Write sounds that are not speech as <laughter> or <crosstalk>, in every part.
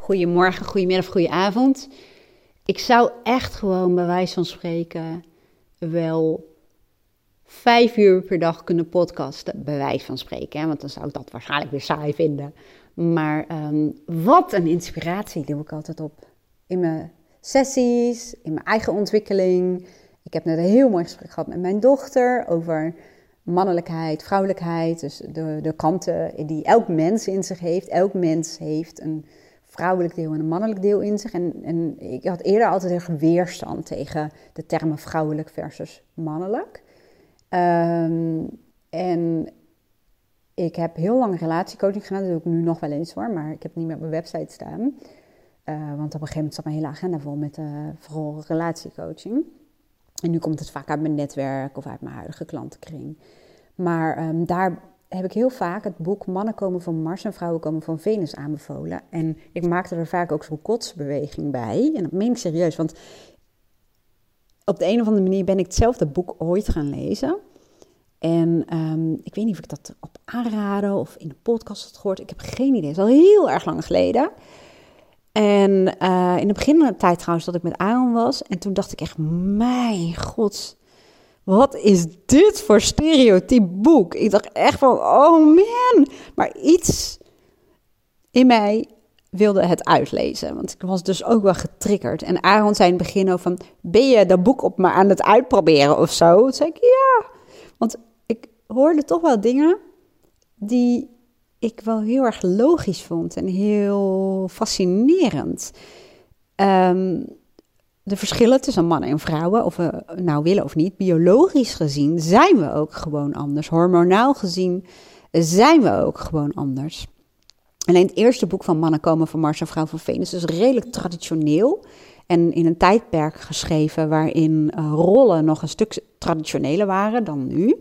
goedemorgen, goedemiddag, goedenavond. Ik zou echt gewoon bij wijze van spreken wel vijf uur per dag kunnen podcasten, bij wijze van spreken. Hè? Want dan zou ik dat waarschijnlijk weer saai vinden. Maar ehm, wat een inspiratie doe ik altijd op. In mijn sessies, in mijn eigen ontwikkeling. Ik heb net een heel mooi gesprek gehad met mijn dochter over mannelijkheid, vrouwelijkheid. Dus de, de kanten die elk mens in zich heeft. Elk mens heeft een vrouwelijk deel en een mannelijk deel in zich. En, en ik had eerder altijd een weerstand tegen de termen vrouwelijk versus mannelijk. Um, en ik heb heel lang relatiecoaching gedaan. Dat doe ik nu nog wel eens hoor, maar ik heb het niet meer op mijn website staan. Uh, want op een gegeven moment zat mijn hele agenda vol met uh, vooral relatiecoaching. En nu komt het vaak uit mijn netwerk of uit mijn huidige klantenkring. Maar um, daar heb ik heel vaak het boek Mannen komen van Mars en Vrouwen komen van Venus aanbevolen. En ik maakte er vaak ook zo'n kotsbeweging bij. En dat meen ik serieus, want op de een of andere manier ben ik hetzelfde boek ooit gaan lezen. En um, ik weet niet of ik dat op aanraden of in de podcast had gehoord. Ik heb geen idee. Het is al heel erg lang geleden. En uh, in de begintijd trouwens dat ik met Aaron was. En toen dacht ik echt, mijn god, wat is dit voor stereotyp boek? Ik dacht echt van, oh man. Maar iets in mij wilde het uitlezen. Want ik was dus ook wel getriggerd. En Aaron zei in het begin van, ben je dat boek op me aan het uitproberen of zo? Toen zei ik, ja. Want ik hoorde toch wel dingen die ik wel heel erg logisch vond en heel fascinerend. Um, de verschillen tussen mannen en vrouwen, of we nou willen of niet, biologisch gezien zijn we ook gewoon anders. Hormonaal gezien zijn we ook gewoon anders. Alleen het eerste boek van Mannen komen van Mars en Vrouw van Venus is redelijk traditioneel. En in een tijdperk geschreven waarin uh, rollen nog een stuk traditioneler waren dan nu.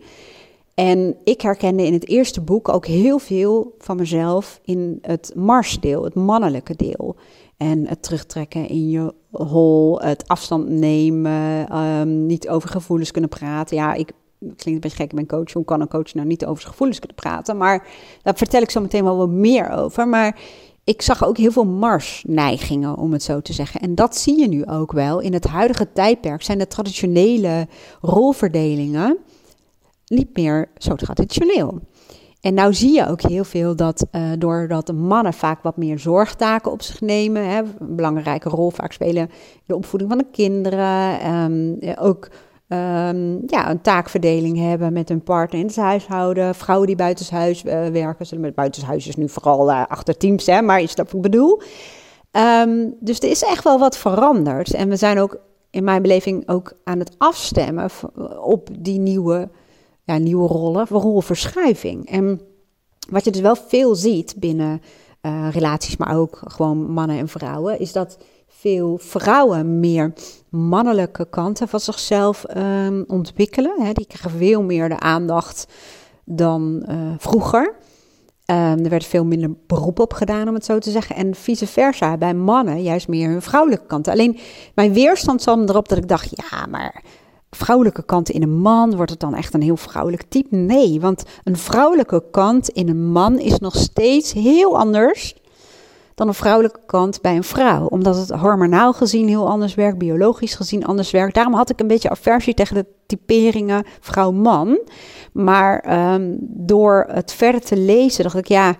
En ik herkende in het eerste boek ook heel veel van mezelf in het Marsdeel, het mannelijke deel. En het terugtrekken in je hol, het afstand nemen, um, niet over gevoelens kunnen praten. Ja, ik klinkt een beetje gek, ik ben coach. Hoe kan een coach nou niet over zijn gevoelens kunnen praten? Maar daar vertel ik zo meteen wel wat meer over. Maar ik zag ook heel veel Mars-neigingen, om het zo te zeggen. En dat zie je nu ook wel. In het huidige tijdperk zijn de traditionele rolverdelingen niet meer zo traditioneel. En nou zie je ook heel veel dat uh, doordat mannen vaak wat meer zorgtaken op zich nemen, hè, een belangrijke rol vaak spelen in de opvoeding van de kinderen, um, ook um, ja, een taakverdeling hebben met hun partner in het huishouden, vrouwen die buitenshuis uh, werken, met buitenshuis is nu vooral achter teams, hè, maar is dat wat ik bedoel. Um, dus er is echt wel wat veranderd en we zijn ook in mijn beleving ook aan het afstemmen op die nieuwe ja, nieuwe rollen, rolverschuiving. En wat je dus wel veel ziet binnen uh, relaties, maar ook gewoon mannen en vrouwen, is dat veel vrouwen meer mannelijke kanten van zichzelf um, ontwikkelen. Hè. Die krijgen veel meer de aandacht dan uh, vroeger. Um, er werd veel minder beroep op gedaan, om het zo te zeggen. En vice versa, bij mannen juist meer hun vrouwelijke kanten. Alleen mijn weerstand zat erop dat ik dacht, ja, maar vrouwelijke kant in een man, wordt het dan echt een heel vrouwelijk type? Nee, want een vrouwelijke kant in een man is nog steeds heel anders dan een vrouwelijke kant bij een vrouw. Omdat het hormonaal gezien heel anders werkt, biologisch gezien anders werkt. Daarom had ik een beetje aversie tegen de typeringen vrouw-man. Maar um, door het verder te lezen dacht ik, ja,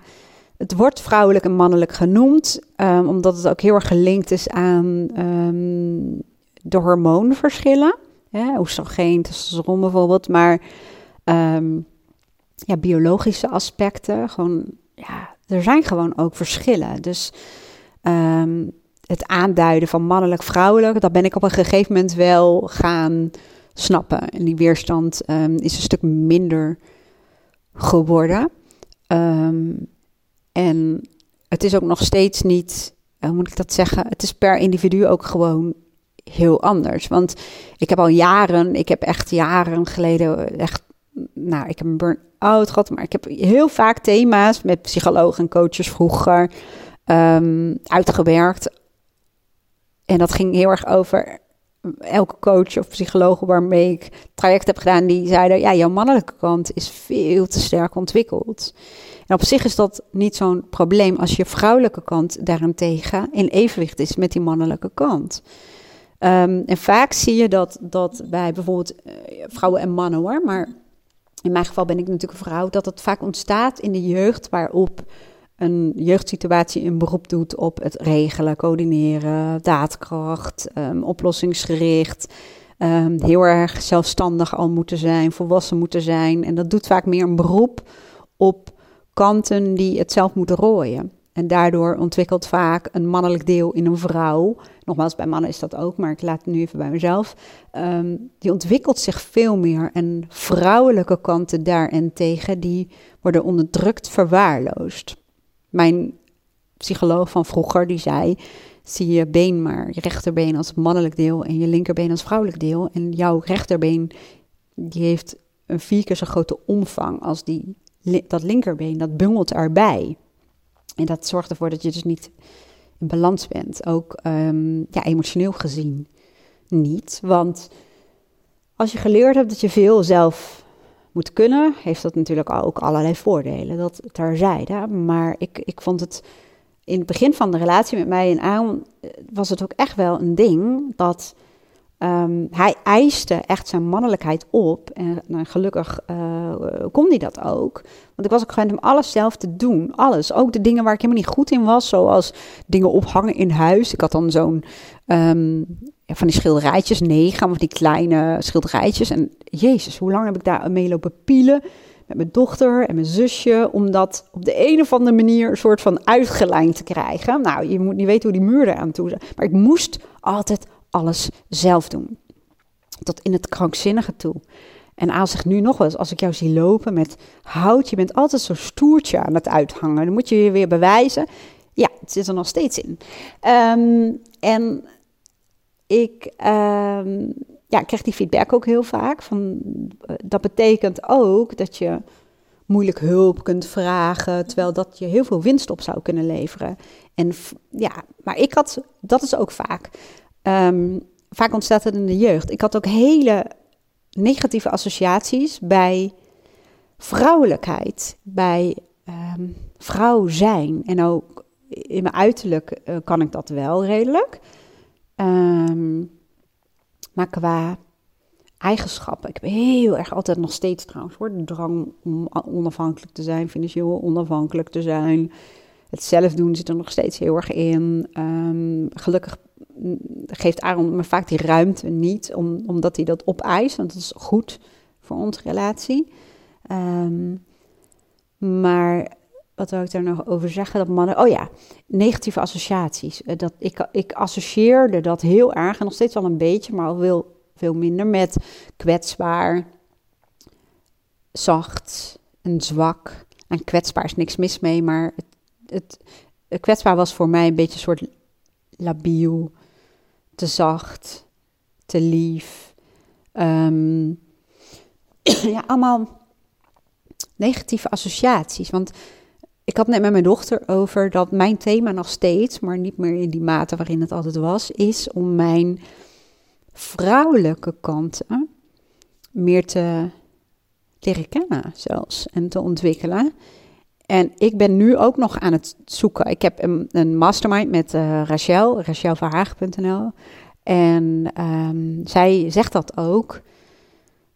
het wordt vrouwelijk en mannelijk genoemd. Um, omdat het ook heel erg gelinkt is aan um, de hormoonverschillen. Ja, oestrogeen, testosteron bijvoorbeeld. Maar um, ja, biologische aspecten, gewoon, ja, er zijn gewoon ook verschillen. Dus um, het aanduiden van mannelijk-vrouwelijk, dat ben ik op een gegeven moment wel gaan snappen. En die weerstand um, is een stuk minder geworden. en het is ook nog steeds niet, hoe moet ik dat zeggen? Het is per individu ook gewoon heel anders. Want ik heb al jaren, ik heb echt jaren geleden echt, nou, ik heb een burn-out gehad, maar ik heb heel vaak thema's met psychologen en coaches vroeger um, uitgewerkt. En dat ging heel erg over elke coach of psycholoog waarmee ik traject heb gedaan, die zeiden: ja, jouw mannelijke kant is veel te sterk ontwikkeld. En op zich is dat niet zo'n probleem als je vrouwelijke kant daarentegen in evenwicht is met die mannelijke kant. Ehm, en vaak zie je dat, dat bij bijvoorbeeld eh, vrouwen en mannen hoor, maar in mijn geval ben ik natuurlijk een vrouw, dat het vaak ontstaat in de jeugd waarop een jeugdsituatie een beroep doet op het regelen, coördineren, daadkracht, um, oplossingsgericht. Um, heel erg zelfstandig al moeten zijn, volwassen moeten zijn. En dat doet vaak meer een beroep op kanten die het zelf moeten rooien. En daardoor ontwikkelt vaak een mannelijk deel in een vrouw. Nogmaals, bij mannen is dat ook, maar ik laat het nu even bij mezelf. Um, die ontwikkelt zich veel meer. En vrouwelijke kanten daarentegen, die worden onderdrukt, verwaarloosd. Mijn psycholoog van vroeger, die zei... Zie je been maar, je rechterbeen als mannelijk deel en je linkerbeen als vrouwelijk deel. En jouw rechterbeen, die heeft een vier keer zo grote omvang als die, dat linkerbeen. Dat bungelt erbij. En dat zorgt ervoor dat je dus niet in balans bent. Ook um, ja, emotioneel gezien niet. Want als je geleerd hebt dat je veel zelf moet kunnen, heeft dat natuurlijk ook allerlei voordelen. Dat terzijde. Maar ik, ik vond het in het begin van de relatie met mij en Aaron eh, was het ook echt wel een ding dat um, hij eiste echt zijn mannelijkheid op. En nou, gelukkig uh, kon hij dat ook. Want ik was ook gewend om alles zelf te doen. Alles. Ook de dingen waar ik helemaal niet goed in was. Zoals dingen ophangen in huis. Ik had dan zo'n um, van die schilderijtjes, negen, of die kleine schilderijtjes. En jezus, hoe lang heb ik daar mee lopen pielen met mijn dochter en mijn zusje, om dat op de een of andere manier een soort van uitgelijnd te krijgen. Nou, je moet niet weten hoe die muur eraan toe. Maar ik moest altijd alles zelf doen. Tot in het krankzinnige toe. En als ik nu nog wel eens, als ik jou zie lopen met hout, je bent altijd zo stoertje aan het uithangen. Dan moet je je weer bewijzen. Ja, het zit er nog steeds in. Um, en ik, um, ja, krijg die feedback ook heel vaak. Van, uh, dat betekent ook dat je moeilijk hulp kunt vragen, terwijl dat je heel veel winst op zou kunnen leveren. En ja, maar ik had, dat is ook vaak. Um, vaak ontstaat het in de jeugd. Ik had ook hele negatieve associaties bij vrouwelijkheid, bij um, vrouw zijn. En ook in mijn uiterlijk uh, kan ik dat wel redelijk. Um, maar qua eigenschappen, ik heb heel erg altijd nog steeds trouwens hoor, de drang om onafhankelijk te zijn, financieel onafhankelijk te zijn. Het zelf doen zit er nog steeds heel erg in. Gelukkig geeft Aaron me vaak die ruimte niet, om, omdat hij dat opeist. Want dat is goed voor onze relatie. Um, maar wat wil ik daar nog over zeggen? Dat mannen, oh ja, negatieve associaties. Eh, dat ik, ik associeerde dat heel erg, en nog steeds wel een beetje, maar al veel, veel minder, met kwetsbaar, zacht en zwak. En kwetsbaar is niks mis mee, maar het, het kwetsbaar was voor mij een beetje een soort labiel, te zacht, te lief. Um, <clears throat> ja, allemaal negatieve associaties. Want ik had net met mijn dochter over dat mijn thema nog steeds, maar niet meer in die mate waarin het altijd was, is om mijn vrouwelijke kanten meer te leren kennen zelfs en te ontwikkelen. En ik ben nu ook nog aan het zoeken. Ik heb een, een mastermind met uh, Rachel, rachelverhaag.nl. En um, zij zegt dat ook.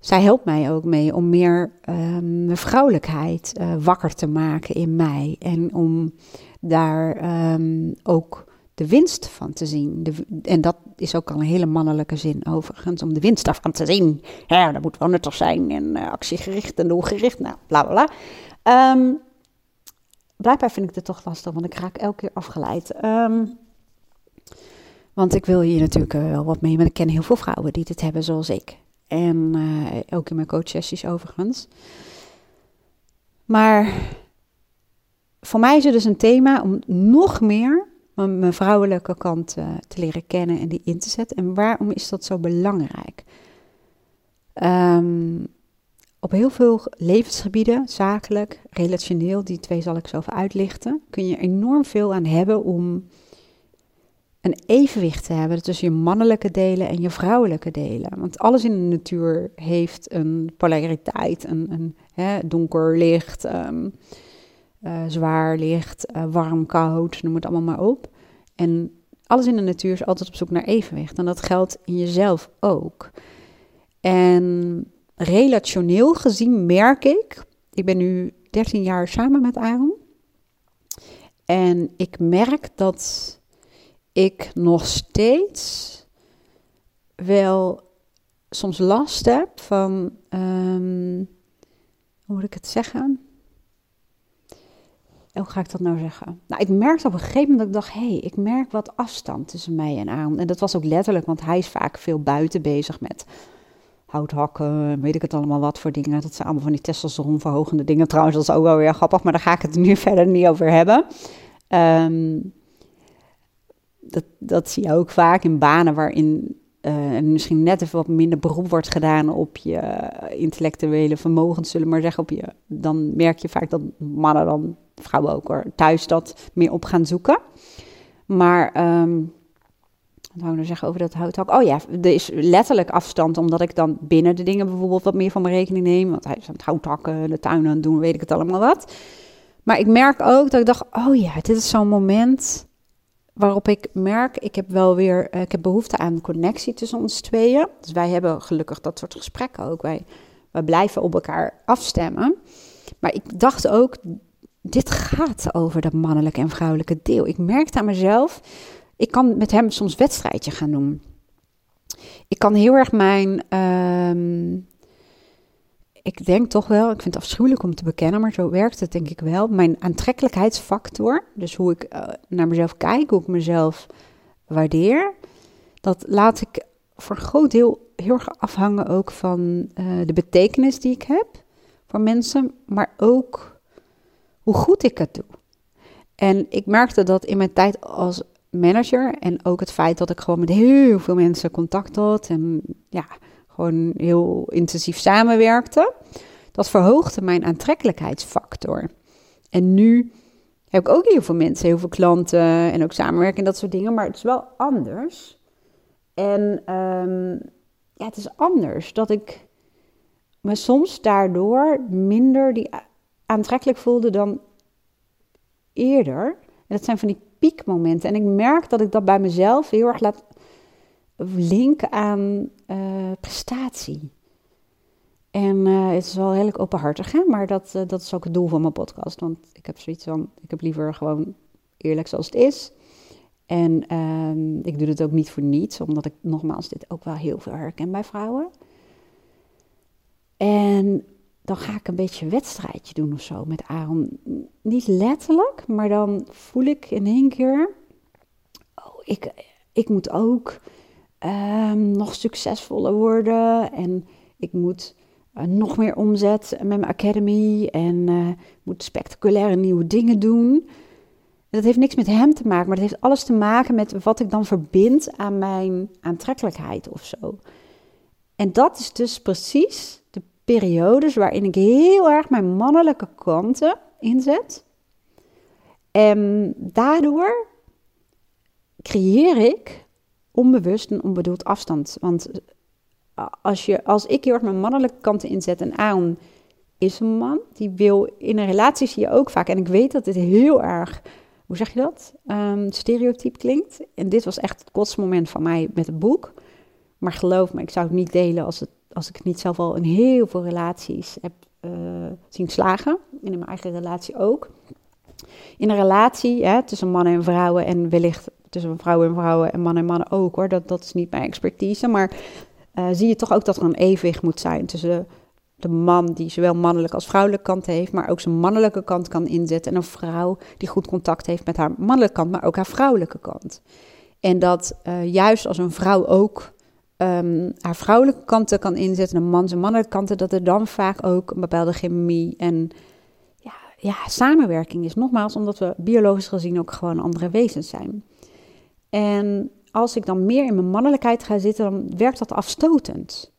Zij helpt mij ook mee om meer um, vrouwelijkheid uh, wakker te maken in mij. En om daar um, ook de winst van te zien. De, en dat is ook al een hele mannelijke zin overigens, om de winst daarvan te zien. Ja, dat moet wel nuttig zijn en uh, actiegericht en doelgericht, nou, bla bla bla. Blijkbaar vind ik het toch lastig, want ik raak elke keer afgeleid. Um, want ik wil hier natuurlijk uh, wel wat mee, maar ik ken heel veel vrouwen die dit hebben zoals ik. En uh, ook in mijn coachsessies overigens. Maar voor mij is het dus een thema om nog meer mijn vrouwelijke kant uh, te leren kennen en die in te zetten. En waarom is dat zo belangrijk? Um, op heel veel levensgebieden, zakelijk, relationeel, die twee zal ik zo even uitlichten, kun je enorm veel aan hebben om een evenwicht te hebben tussen je mannelijke delen en je vrouwelijke delen. Want alles in de natuur heeft een polariteit, een, een hè, donker, licht, um, zwaar, licht, warm, koud, noem het allemaal maar op. En alles in de natuur is altijd op zoek naar evenwicht. En dat geldt in jezelf ook. En relationeel gezien merk ik, ik ben nu 13 jaar samen met Aaron. En ik merk dat ik nog steeds wel soms last heb van, um, hoe moet ik het zeggen? Hoe ga ik dat nou zeggen? Nou, ik merkte op een gegeven moment dat ik dacht, hé, hey, ik merk wat afstand tussen mij en Aaron. En dat was ook letterlijk, want hij is vaak veel buiten bezig met houthakken, weet ik het allemaal wat voor dingen. Dat zijn allemaal van die testosteronverhogende dingen. Trouwens, dat is ook wel weer grappig, maar daar ga ik het nu <laughs> verder niet over hebben. Um, dat, dat zie je ook vaak in banen waarin en misschien net even wat minder beroep wordt gedaan op je intellectuele vermogens, zullen we maar zeggen. Op je, dan merk je vaak dat mannen dan, vrouwen ook hoor, thuis dat meer op gaan zoeken. Maar, um, wat wou ik nou zeggen over dat houthak? Oh ja, er is letterlijk afstand, omdat ik dan binnen de dingen bijvoorbeeld wat meer van mijn rekening neem. Want hij is aan het houthakken, de tuin aan het doen, weet ik het allemaal wat. Maar ik merk ook dat ik dacht, oh ja, dit is zo'n moment waarop ik merk, ik heb wel weer, uh, ik heb behoefte aan connectie tussen ons tweeën. Dus wij hebben gelukkig dat soort gesprekken ook. Wij, wij blijven op elkaar afstemmen. Maar ik dacht ook, dit gaat over dat mannelijke en vrouwelijke deel. Ik merkte aan mezelf, ik kan met hem soms wedstrijdje gaan doen. Ik kan heel erg mijn, uh, ik denk toch wel, ik vind het afschuwelijk om te bekennen, maar zo werkt het denk ik wel. Mijn aantrekkelijkheidsfactor, dus hoe ik eh, naar mezelf kijk, hoe ik mezelf waardeer, dat laat ik voor een groot deel heel erg afhangen ook van uh, de betekenis die ik heb voor mensen, maar ook hoe goed ik het doe. En ik merkte dat in mijn tijd als manager en ook het feit dat ik gewoon met heel veel mensen contact had en ja, gewoon heel intensief samenwerkte. Dat verhoogde mijn aantrekkelijkheidsfactor. En nu heb ik ook heel veel mensen, heel veel klanten en ook samenwerken en dat soort dingen. Maar het is wel anders. En um, ja, het is anders dat ik me soms daardoor minder die aantrekkelijk voelde dan eerder. En dat zijn van die piekmomenten. En ik merk dat ik dat bij mezelf heel erg laat link aan uh, prestatie. En uh, het is wel heel openhartig, hè? maar dat, uh, dat is ook het doel van mijn podcast. Want ik heb zoiets van, ik heb liever gewoon eerlijk zoals het is. En uh, ik doe het ook niet voor niets, omdat ik nogmaals dit ook wel heel veel herken bij vrouwen. En dan ga ik een beetje een wedstrijdje doen of zo met Aaron. Niet letterlijk, maar dan voel ik in één keer, oh, ik, ik moet ook um, nog succesvoller worden. En ik moet uh, nog meer omzet met mijn academy. En uh, moet spectaculaire nieuwe dingen doen. dat heeft niks met hem te maken, maar het heeft alles te maken met wat ik dan verbind aan mijn aantrekkelijkheid of zo. En dat is dus precies de periodes waarin ik heel erg mijn mannelijke kanten inzet. En daardoor creëer ik onbewust en onbedoeld afstand. Want eh, als, je, als ik heel erg mijn mannelijke kanten inzet en Aaron is een man, die wil in een relatie zie je ook vaak. En ik weet dat dit heel erg, hoe zeg je dat? Um, stereotyp klinkt. En dit was echt het kotsmoment van mij met het boek. Maar geloof me, ik zou het niet delen als, het, als ik niet zelf al in heel veel relaties heb uh, zien slagen. En in mijn eigen relatie ook. In een relatie hè, tussen mannen en vrouwen en wellicht tussen vrouwen en vrouwen en mannen en mannen ook hoor. Dat, dat is niet mijn expertise. Maar uh, zie je toch ook dat er een evenwicht moet zijn tussen de, man die zowel mannelijke als vrouwelijke kant heeft, maar ook zijn mannelijke kant kan inzetten. En een vrouw die goed contact heeft met haar mannelijke kant, maar ook haar vrouwelijke kant. En dat uh, juist als een vrouw ook um, haar vrouwelijke kanten kan inzetten, een man zijn mannelijke kanten, dat er dan vaak ook een bepaalde chemie en ja, ja, samenwerking is. Nogmaals, omdat we biologisch gezien ook gewoon andere wezens zijn. En als ik dan meer in mijn mannelijkheid ga zitten, dan werkt dat afstotend.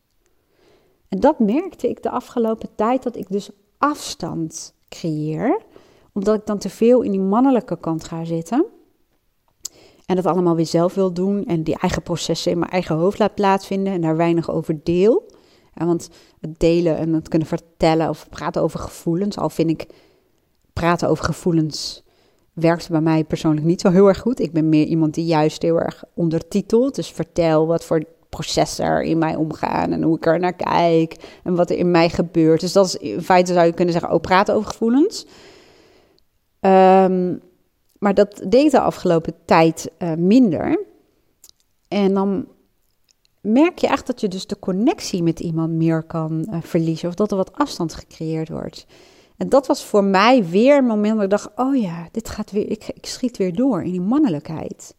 En dat merkte ik de afgelopen tijd, dat ik dus afstand creëer, omdat ik dan te veel in die mannelijke kant ga zitten. En dat allemaal weer zelf wil doen en die eigen processen in mijn eigen hoofd laat plaatsvinden en daar weinig over deel. want het delen en het kunnen vertellen of praten over gevoelens, al vind ik praten over gevoelens werkt bij mij persoonlijk niet zo heel erg goed. Ik ben meer iemand die juist heel erg ondertitelt. Dus vertel wat voor processen er in mij omgaan en hoe ik er naar kijk en wat er in mij gebeurt. Dus dat is in feite zou je kunnen zeggen, oh, praten over gevoelens. Ehm, maar dat deed de afgelopen tijd uh, minder. En dan merk je echt dat je dus de connectie met iemand meer kan uh, verliezen. Of dat er wat afstand gecreëerd wordt. En dat was voor mij weer een moment waar ik dacht: oh ja, dit gaat weer, ik, ik schiet weer door in die mannelijkheid.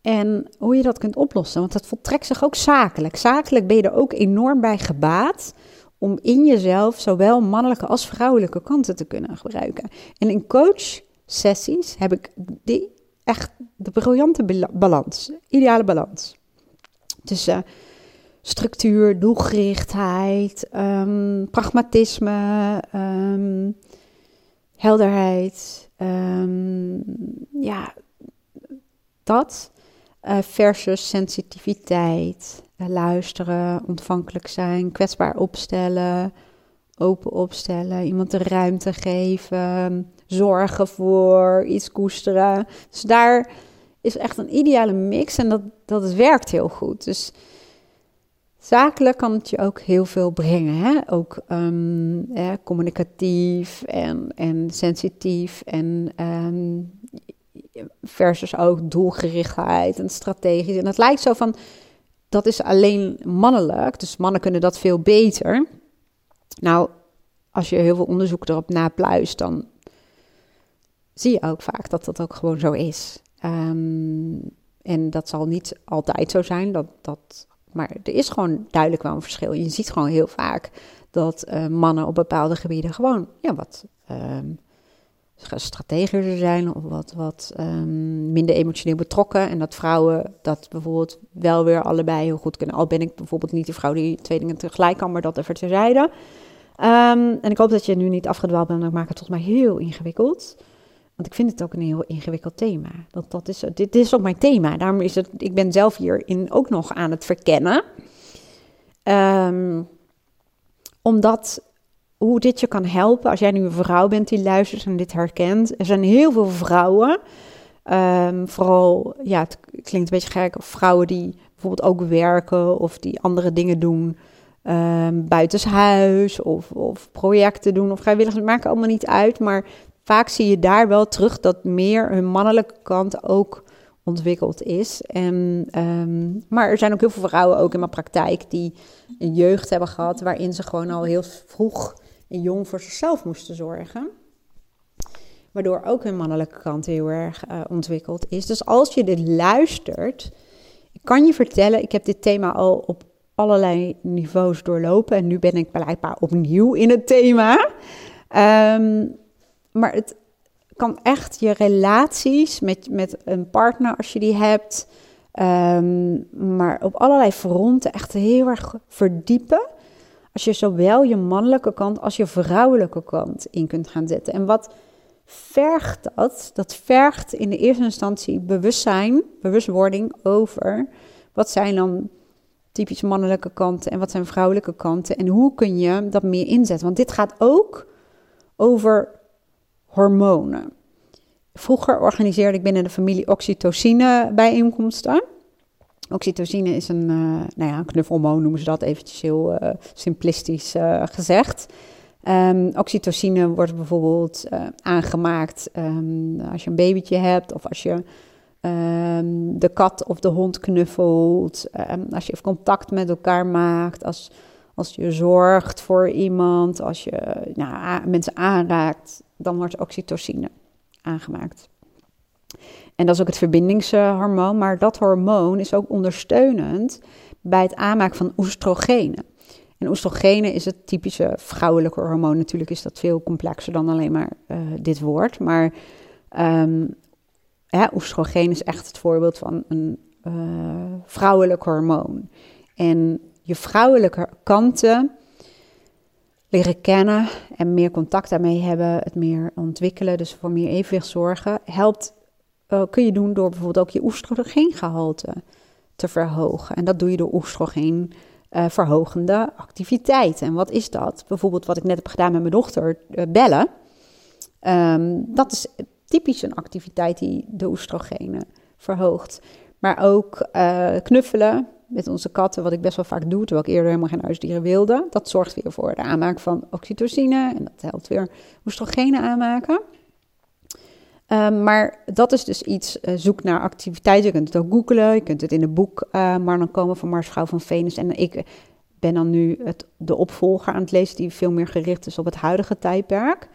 En hoe je dat kunt oplossen, want dat voltrekt zich ook zakelijk. Zakelijk ben je er ook enorm bij gebaat om in jezelf zowel mannelijke als vrouwelijke kanten te kunnen gebruiken. En in coach sessies heb ik die echt de briljante balans, ideale balans. Tussen structuur, doelgerichtheid, um, pragmatisme, um, helderheid. Um, ja, dat. Uh, versus sensitiviteit, luisteren, ontvankelijk zijn, kwetsbaar opstellen, open opstellen, iemand de ruimte geven, zorgen voor, iets koesteren. Dus daar is echt een ideale mix en dat, dat werkt heel goed. Dus zakelijk kan het je ook heel veel brengen. Hè? Ook um, communicatief en, en sensitief en ehm, versus ook doelgerichtheid en strategisch. En het lijkt zo van, dat is alleen mannelijk, dus mannen kunnen dat veel beter. Nou, als je heel veel onderzoek erop napluist, dan zie je ook vaak dat dat ook gewoon zo is. Ehm, en dat zal niet altijd zo zijn, dat, dat, maar er is gewoon duidelijk wel een verschil. Je ziet gewoon heel vaak dat uh, mannen op bepaalde gebieden gewoon ja, wat um, strategischer zijn of wat, wat um, minder emotioneel betrokken. En dat vrouwen dat bijvoorbeeld wel weer allebei heel goed kunnen. Al ben ik bijvoorbeeld niet de vrouw die twee dingen tegelijk kan, maar dat even terzijde. Um, en ik hoop dat je nu niet afgedwaald bent, want ik maak het tot mij heel ingewikkeld. Want ik vind het ook een heel ingewikkeld thema. Dat, dat is, dit, is ook mijn thema. Daarom is het, ik ben zelf hierin ook nog aan het verkennen. Um, omdat hoe dit je kan helpen als jij nu een vrouw bent die luistert en dit herkent. Er zijn heel veel vrouwen, um, vooral, ja, het klinkt een beetje gek, vrouwen die bijvoorbeeld ook werken of die andere dingen doen um, buitenshuis of, of projecten doen of vrijwilligers. Maakt allemaal niet uit, maar vaak zie je daar wel terug dat meer hun mannelijke kant ook ontwikkeld is. En, um, maar er zijn ook heel veel vrouwen, ook in mijn praktijk, die een jeugd hebben gehad waarin ze gewoon al heel vroeg en jong voor zichzelf moesten zorgen. Waardoor ook hun mannelijke kant heel erg uh, ontwikkeld is. Dus als je dit luistert, ik kan je vertellen, ik heb dit thema al op allerlei niveaus doorlopen. En nu ben ik blijkbaar opnieuw in het thema. Um, maar het kan echt je relaties met, met een partner, als je die hebt, um, maar op allerlei fronten echt heel erg verdiepen. Als je zowel je mannelijke kant als je vrouwelijke kant in kunt gaan zetten. En wat vergt dat? Dat vergt in de eerste instantie bewustzijn, bewustwording over wat zijn dan typisch mannelijke kanten en wat zijn vrouwelijke kanten en hoe kun je dat meer inzetten. Want dit gaat ook over hormonen. Vroeger organiseerde ik binnen de familie oxytocine bijeenkomsten. Oxytocine is een, uh, nou ja, knuffelhormoon, noemen ze dat eventjes heel uh, simplistisch uh, gezegd. Um, oxytocine wordt bijvoorbeeld aangemaakt um, als je een babytje hebt of als je um, de kat of de hond knuffelt, als je contact met elkaar maakt, als, als je zorgt voor iemand, als je nou, mensen aanraakt dan wordt oxytocine aangemaakt. En dat is ook het verbindingshormoon, maar dat hormoon is ook ondersteunend bij het aanmaken van oestrogenen. En oestrogenen is het typische vrouwelijke hormoon. Natuurlijk is dat veel complexer dan alleen maar uh, dit woord. Maar um, ja, oestrogeen is echt het voorbeeld van een uh, vrouwelijk hormoon. En je vrouwelijke kanten leren kennen en meer contact daarmee hebben, het meer ontwikkelen, dus voor meer evenwicht zorgen, helpt, uh, kun je doen door bijvoorbeeld ook je oestrogeengehalte te verhogen. En dat doe je door oestrogeen uh, verhogende activiteiten. En wat is dat? Bijvoorbeeld wat ik net heb gedaan met mijn dochter, uh, bellen. Ehm, dat is typisch een activiteit die de oestrogenen verhoogt. Maar ook uh, knuffelen met onze katten, wat ik best wel vaak doe, terwijl ik eerder helemaal geen huisdieren wilde. Dat zorgt weer voor de aanmaak van oxytocine en dat helpt weer oestrogenen aanmaken. Um, maar dat is dus iets, uh, zoek naar activiteiten. Je kunt het ook googlen, je kunt het in het boek uh, Marnon komen van Mars Vrouw van Venus. En ik ben dan nu het, de opvolger aan het lezen die veel meer gericht is op het huidige tijdperk.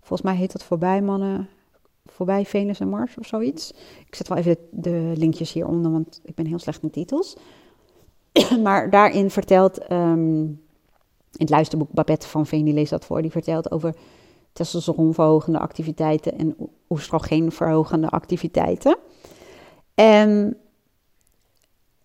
Volgens mij heet dat Voorbij Mannen, Voorbij Venus en Mars of zoiets. Ik zet wel even de, linkjes hieronder, want ik ben heel slecht in titels. <clears throat> maar daarin vertelt, um, in het luisterboek Babette van Veen, die leest dat voor, die vertelt over testosteronverhogende activiteiten en oestrogeenverhogende activiteiten. En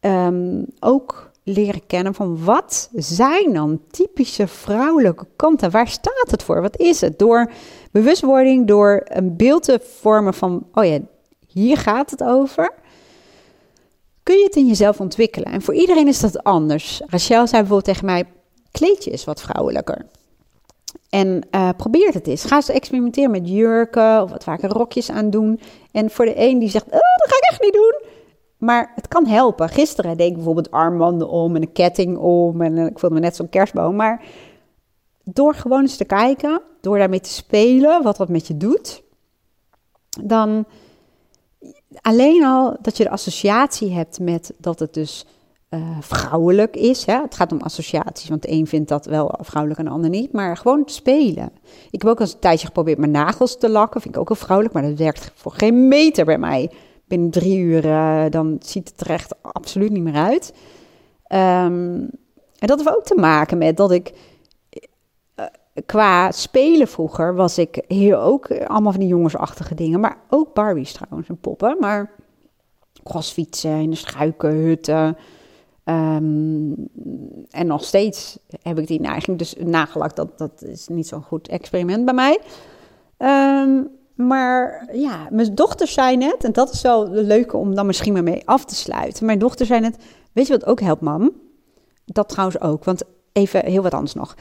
um, ook leren kennen van wat zijn dan typische vrouwelijke kanten? Waar staat het voor? Wat is het? Door bewustwording, door een beeld te vormen van, oh ja, hier gaat het over. Kun je het in jezelf ontwikkelen? En voor iedereen is dat anders. Rachel zei bijvoorbeeld tegen mij: kleedje is wat vrouwelijker. En uh, probeer het eens. Ga eens experimenteren met jurken of wat vaker rokjes aan doen. En voor de een die zegt, oh, dat ga ik echt niet doen. Maar het kan helpen. Gisteren deed ik bijvoorbeeld armbanden om en een ketting om. En eh, ik voelde me net zo'n kerstboom. Maar door gewoon eens te kijken, door daarmee te spelen, wat dat met je doet. Dan alleen al dat je de associatie hebt met dat het dus uh, vrouwelijk is. Hè? Het gaat om associaties, want een vindt dat wel vrouwelijk en de ander niet. Maar gewoon spelen. Ik heb ook eens een tijdje geprobeerd mijn nagels te lakken. Vind ik ook wel vrouwelijk, maar dat werkt voor geen meter bij mij. Binnen drie uur, uh, dan ziet het er echt absoluut niet meer uit. Um, en dat heeft ook te maken met dat ik uh, qua spelen vroeger was ik hier ook allemaal van die jongensachtige dingen. Maar ook Barbies trouwens en poppen. Maar crossfietsen in de struikenhutten. Um, en nog steeds heb ik die neiging dus nagelakt. Dat, dat is niet zo'n goed experiment bij mij. Um, maar ja, mijn dochter zei net, en dat is wel leuk om dan misschien maar mee af te sluiten. Mijn dochter zei net, weet je wat ook helpt, mam? Dat trouwens ook, want even heel wat anders nog.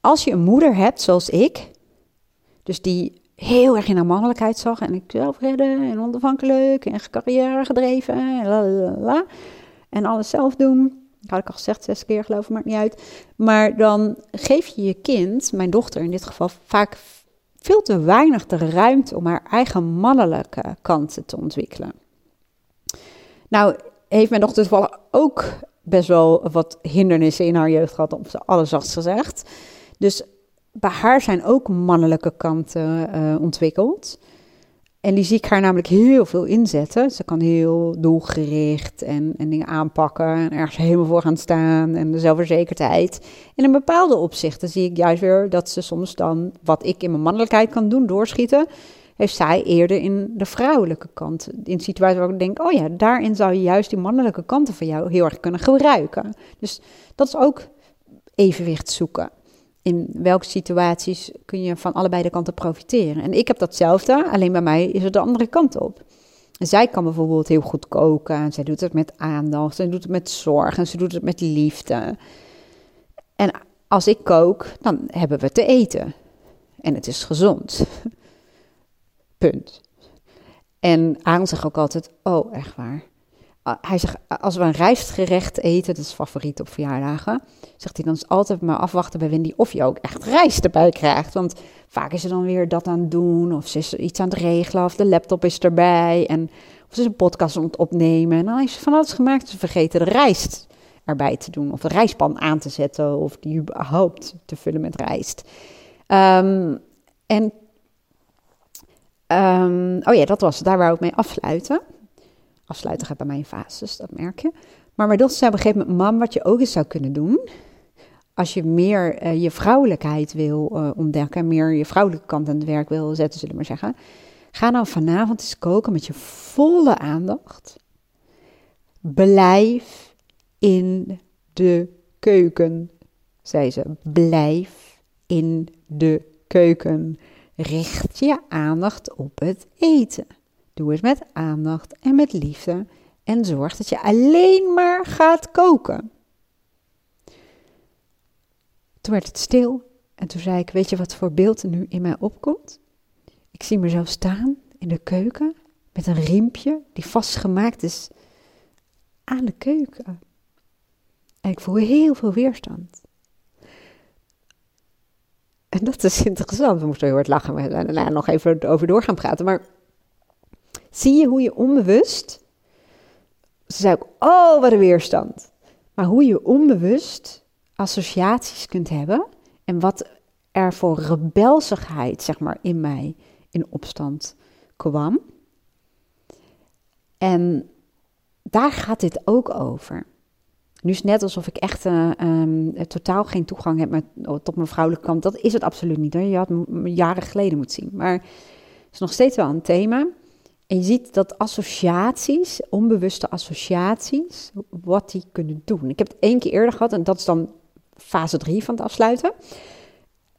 Als je een moeder hebt zoals ik, dus die heel erg in haar mannelijkheid zag en ik zelf redden en onafhankelijk en carrière gedreven en la en alles zelf doen. Had ik al gezegd, zes keer geloof ik, maakt niet uit. Maar dan geef je je kind, mijn dochter in dit geval, vaak veel te weinig de ruimte om haar eigen mannelijke kanten te ontwikkelen. Nou, heeft mijn dochter toevallig ook best wel wat hindernissen in haar jeugd gehad, om ze alles gezegd. Dus bij haar zijn ook mannelijke kanten uh, ontwikkeld. En die zie ik haar namelijk heel veel inzetten. Ze kan heel doelgericht en, en dingen aanpakken en ergens helemaal voor gaan staan en de zelfverzekerdheid. In bepaalde opzichten zie ik juist weer dat ze soms dan wat ik in mijn mannelijkheid kan doen, doorschieten, heeft zij eerder in de vrouwelijke kant. In situaties waar ik denk, oh ja, daarin zou je juist die mannelijke kanten van jou heel erg kunnen gebruiken. Dus dat is ook evenwicht zoeken in welke situaties kun je van allebei de kanten profiteren. En ik heb datzelfde, alleen bij mij is het de andere kant op. Zij kan bijvoorbeeld heel goed koken. En zij doet het met aandacht. Ze doet het met zorg. En ze doet het met liefde. En als ik kook, dan hebben we te eten. En het is gezond. <laughs> Punt. En Aan zegt ook altijd: Oh, echt waar. Ah, hij zegt, als we een rijstgerecht eten, dat is favoriet op verjaardagen, zegt hij dan is altijd maar afwachten bij Wendy of je ook echt rijst erbij krijgt. Want vaak is ze dan weer dat aan het doen, of ze is iets aan het regelen, of de laptop is erbij, en, of ze is een podcast aan het opnemen. En dan heeft ze van alles gemaakt, ze vergeten de rijst erbij te doen, of de rijstpan aan te zetten, of die überhaupt te vullen met rijst. Um, en, um, oh ja, dat was daar wou ik mee afsluiten afsluiten gaat bij mij in fases, dat merk je. Maar mijn dochter zei op een gegeven moment, mam, wat je ook eens zou kunnen doen, als je meer uh, je vrouwelijkheid wil uh, ontdekken, meer je vrouwelijke kant aan het werk wil zetten, zullen we maar zeggen, ga dan vanavond eens koken met je volle aandacht. Blijf in de keuken, zei ze. Blijf in de keuken. Richt je aandacht op het eten. Doe het met aandacht en met liefde en zorg dat je alleen maar gaat koken. Toen werd het stil en toen zei ik: Weet je wat voor beeld nu in mij opkomt? Ik zie mezelf staan in de keuken met een riempje die vastgemaakt is aan de keuken. En ik voel heel veel weerstand. En dat is <laughs> interessant. We moesten heel hard lachen. Gaan daarna nog even over door gaan praten. Maar zie je hoe je onbewust. Ze zei ook, oh, wat een weerstand. Maar hoe je onbewust associaties kunt hebben. En wat er voor rebelsigheid, zeg maar, in mij in opstand kwam. En daar gaat dit ook over. Nu is het net alsof ik echt uh, totaal geen toegang heb met, oh, tot mijn vrouwelijke kant. Dat is het absoluut niet. Hoor. Je had jaren geleden moeten zien. Maar het is nog steeds wel een thema. En je ziet dat associaties, onbewuste associaties, wat die kunnen doen. Ik heb het één keer eerder gehad en dat is dan fase 3 van het afsluiten.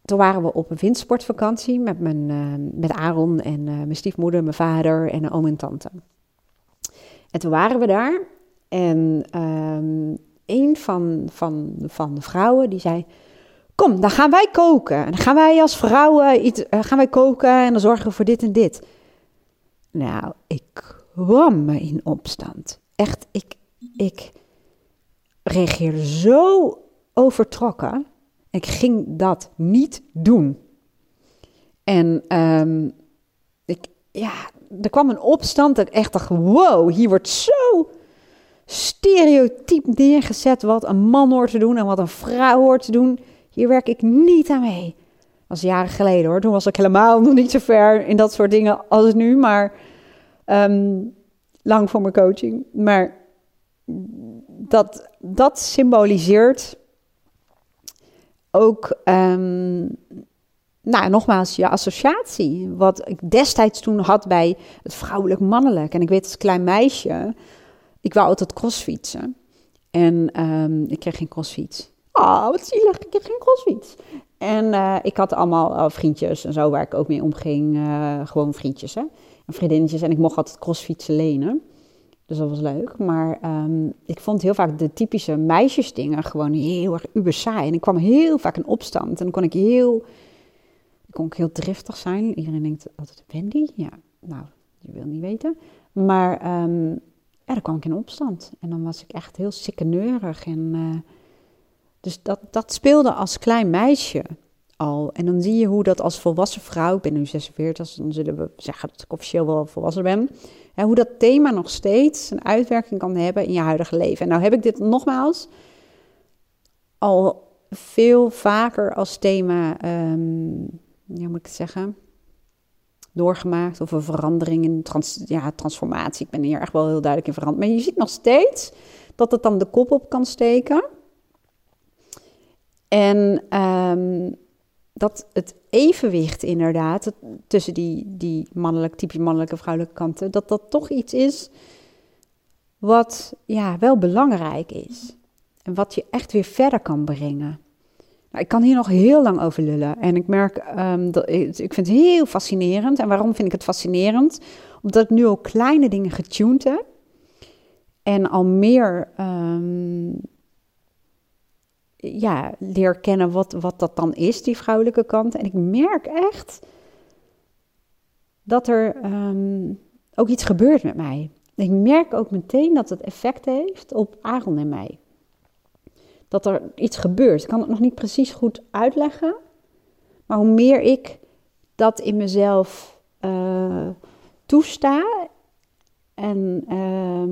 Toen waren we op een windsportvakantie met, mijn, uh, met Aaron en uh, mijn stiefmoeder, mijn vader en een oom en tante. En toen waren we daar en um, een van, van, van de vrouwen die zei: Kom, dan gaan wij koken. En dan gaan wij als vrouwen iets, uh, gaan wij koken en dan zorgen we voor dit en dit. Nou, ik kwam me in opstand. Echt, ik, ik reageerde zo overtrokken. Ik ging dat niet doen. En um, ik, ja, er kwam een opstand dat ik echt dacht: wow, hier wordt zo stereotyp neergezet wat een man hoort te doen en wat een vrouw hoort te doen. Hier werk ik niet aan mee. Was jaren geleden hoor. Toen was ik helemaal nog niet zo ver in dat soort dingen als nu, maar um, lang voor mijn coaching. Maar dat, dat symboliseert ook, um, nou nogmaals, je associatie. Wat ik destijds toen had bij het vrouwelijk-mannelijk. En ik weet als klein meisje ik wou altijd crossfietsen. En um, ik kreeg geen crossfiets. Oh, wat zielig, ik kreeg geen crossfiets. En uh, ik had allemaal uh, vriendjes en zo waar ik ook mee omging. Uh, gewoon vriendjes hè? en vriendinnetjes. En ik mocht altijd crossfietsen lenen. Dus dat was leuk. Maar um, ik vond heel vaak de typische meisjesdingen gewoon heel erg uber saai. En ik kwam heel vaak in opstand. En dan kon ik heel, kon heel driftig zijn. Iedereen denkt altijd, Wendy? Ja, nou, je wil niet weten. Maar um, dan kwam ik in opstand. En dan was ik echt heel sikkeneurig. En, dus dat, dat speelde als klein meisje al. En dan zie je hoe dat als volwassen vrouw, ik ben nu 46, dus dan zullen we zeggen dat ik officieel wel volwassen ben. Hoe dat thema nog steeds een uitwerking kan hebben in je huidige leven. En nou heb ik dit nogmaals al veel vaker als thema, um, ja, moet ik het zeggen, doorgemaakt of een verandering in trans, ja, transformatie. Ik ben hier echt wel heel duidelijk in veranderd. Maar je ziet nog steeds dat het dan de kop op kan steken. En um, dat het evenwicht inderdaad tussen die, die mannelijk, typisch mannelijke vrouwelijke kanten, dat dat toch iets is wat ja, wel belangrijk is. En wat je echt weer verder kan brengen. Nou, ik kan hier nog heel lang over lullen. En ik merk um, dat ik, vind het heel fascinerend. En waarom vind ik het fascinerend? Omdat ik nu al kleine dingen getuned heb. En al meer um, ja, leer kennen wat, wat dat dan is, die vrouwelijke kant. En ik merk echt dat er um, ook iets gebeurt met mij. Ik merk ook meteen dat het effect heeft op Aaron en mij dat er iets gebeurt. Ik kan het nog niet precies goed uitleggen. Maar hoe meer ik dat in mezelf uh, toesta en uh,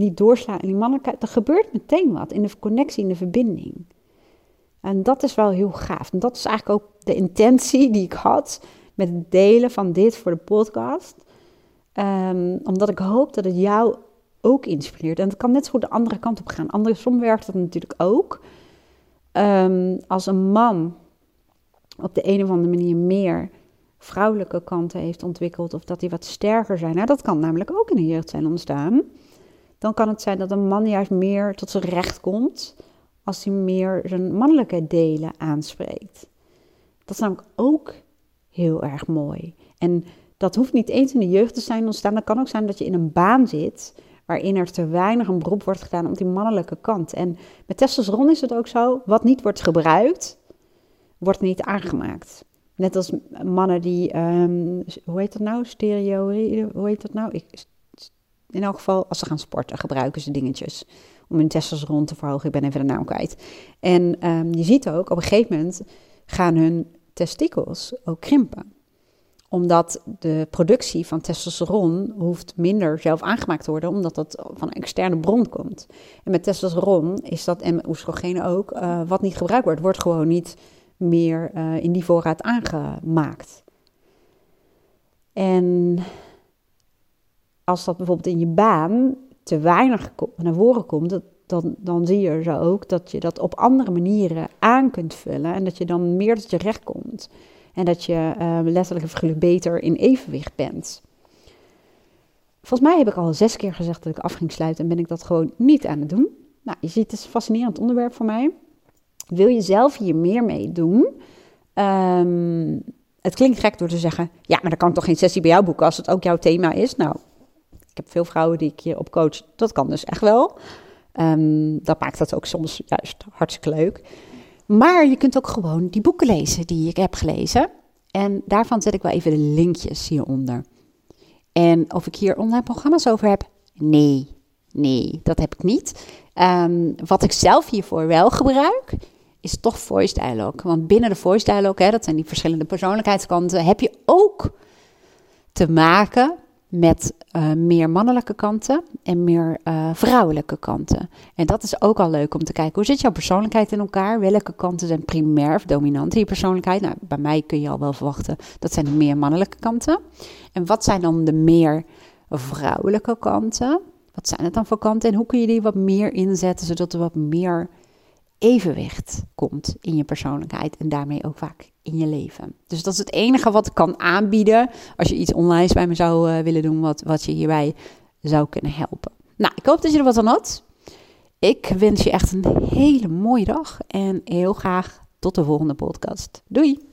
niet doorsla in die mannelijkheid, er gebeurt meteen wat in de connectie, in de verbinding. En dat is wel heel gaaf. En dat is eigenlijk ook de intentie die ik had met het delen van dit voor de podcast. Um, omdat ik hoop dat het jou ook inspireert. En het kan net zo goed de andere kant op gaan. Andersom werkt dat natuurlijk ook. Um, als een man op de een of andere manier meer vrouwelijke kanten heeft ontwikkeld, of dat die wat sterker zijn, nou, dat kan namelijk ook in de jeugd zijn ontstaan. Dan kan het zijn dat een man juist meer tot zijn recht komt als hij meer zijn mannelijke delen aanspreekt. Dat is namelijk ook heel erg mooi. En dat hoeft niet eens in de jeugd te zijn ontstaan. Dat kan ook zijn dat je in een baan zit waarin er te weinig een beroep wordt gedaan op die mannelijke kant. En met testosteron is het ook zo, wat niet wordt gebruikt, wordt niet aangemaakt. Net als mannen die, ehm, hoe heet dat nou? Stereo, hoe heet dat nou? Ik, in elk geval, als ze gaan sporten, gebruiken ze dingetjes om hun testosteron te verhogen. Ik ben even de naam kwijt. En ehm, je ziet ook, op een gegeven moment gaan hun testikels ook krimpen omdat de productie van testosteron hoeft minder zelf aangemaakt te worden, omdat dat van een externe bron komt. En met testosteron is dat, en oestrogeen ook, uh, wat niet gebruikt wordt, wordt gewoon niet meer uh, in die voorraad aangemaakt. En als dat bijvoorbeeld in je baan te weinig naar voren komt, dan, dan zie je zo ook dat je dat op andere manieren aan kunt vullen en dat je dan meer tot je recht komt. En dat je uh, letterlijk en figuurlijk beter in evenwicht bent. Volgens mij heb ik al zes keer gezegd dat ik af ging sluiten en ben ik dat gewoon niet aan het doen. Nou, je ziet, het is een fascinerend onderwerp voor mij. Wil je zelf hier meer mee doen? Um, het klinkt gek door te zeggen, ja, maar dan kan ik toch geen sessie bij jou boeken als het ook jouw thema is. Nou, ik heb veel vrouwen die ik hier op coach, dat kan dus echt wel. Um, dat maakt dat ook soms juist hartstikke leuk. Maar je kunt ook gewoon die boeken lezen die ik heb gelezen. En daarvan zet ik wel even de linkjes hieronder. En of ik hier online programma's over heb? Nee, nee, dat heb ik niet. Um, wat ik zelf hiervoor wel gebruik, is toch voice dialogue. Want binnen de voice dialogue, hè, dat zijn die verschillende persoonlijkheidskanten, heb je ook te maken met uh, meer mannelijke kanten en meer uh, vrouwelijke kanten. En dat is ook al leuk om te kijken. Hoe zit jouw persoonlijkheid in elkaar? Welke kanten zijn primair of dominant in je persoonlijkheid? Nou, bij mij kun je al wel verwachten, dat zijn de meer mannelijke kanten. En wat zijn dan de meer vrouwelijke kanten? Wat zijn het dan voor kanten en hoe kun je die wat meer inzetten, zodat er wat meer evenwicht komt in je persoonlijkheid en daarmee ook vaak in je leven. Dus dat is het enige wat ik kan aanbieden als je iets online bij me zou uh, willen doen, wat, wat je hierbij zou kunnen helpen. Nou, ik hoop dat je er wat aan had. Ik wens je echt een hele mooie dag en heel graag tot de volgende podcast. Doei!